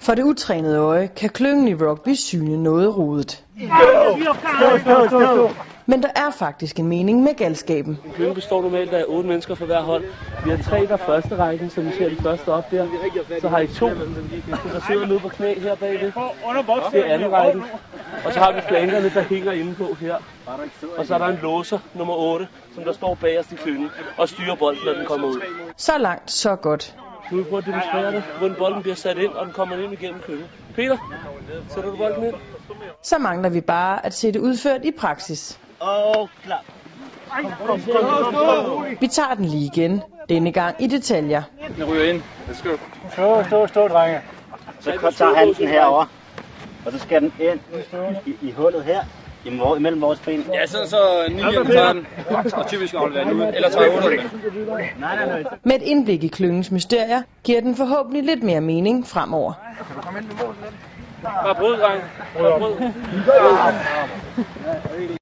For det utrænede øje kan klyngen i rugby syne noget rodet. Men der er faktisk en mening med galskaben. Klyngen består normalt af otte mennesker for hver hold. Vi har tre der første rækken, som vi ser de første op der. Så har I to, der sidder nede på knæ her bagved. Det er anden rækken. Og så har vi flankerne, der hænger inde på her. Og så er der en låser, nummer 8, som der står bagerst i klyngen og styrer bolden, når den kommer ud. Så langt, så godt. Nu vil vi prøve at demonstrere det, hvordan bolden bliver sat ind, og den kommer ind igennem klyngen. Peter, sætter du bolden ind? Så mangler vi bare at se det udført i praksis. Og klar. Vi tager den lige igen, denne gang i detaljer. Den ryger ind. Let's go. Stå, stå, stå, drenge. Så tager han den herover, og så skal den ind i, i hullet her, imellem vores ben. Ja, så, så 9 tager den, og typisk afleverer den ud, eller tager 8 den. Nej, nej, nej. Med et indblik i klyngens mysterier giver den forhåbentlig lidt mere mening fremover. Bare brød, dreng. Bare brød.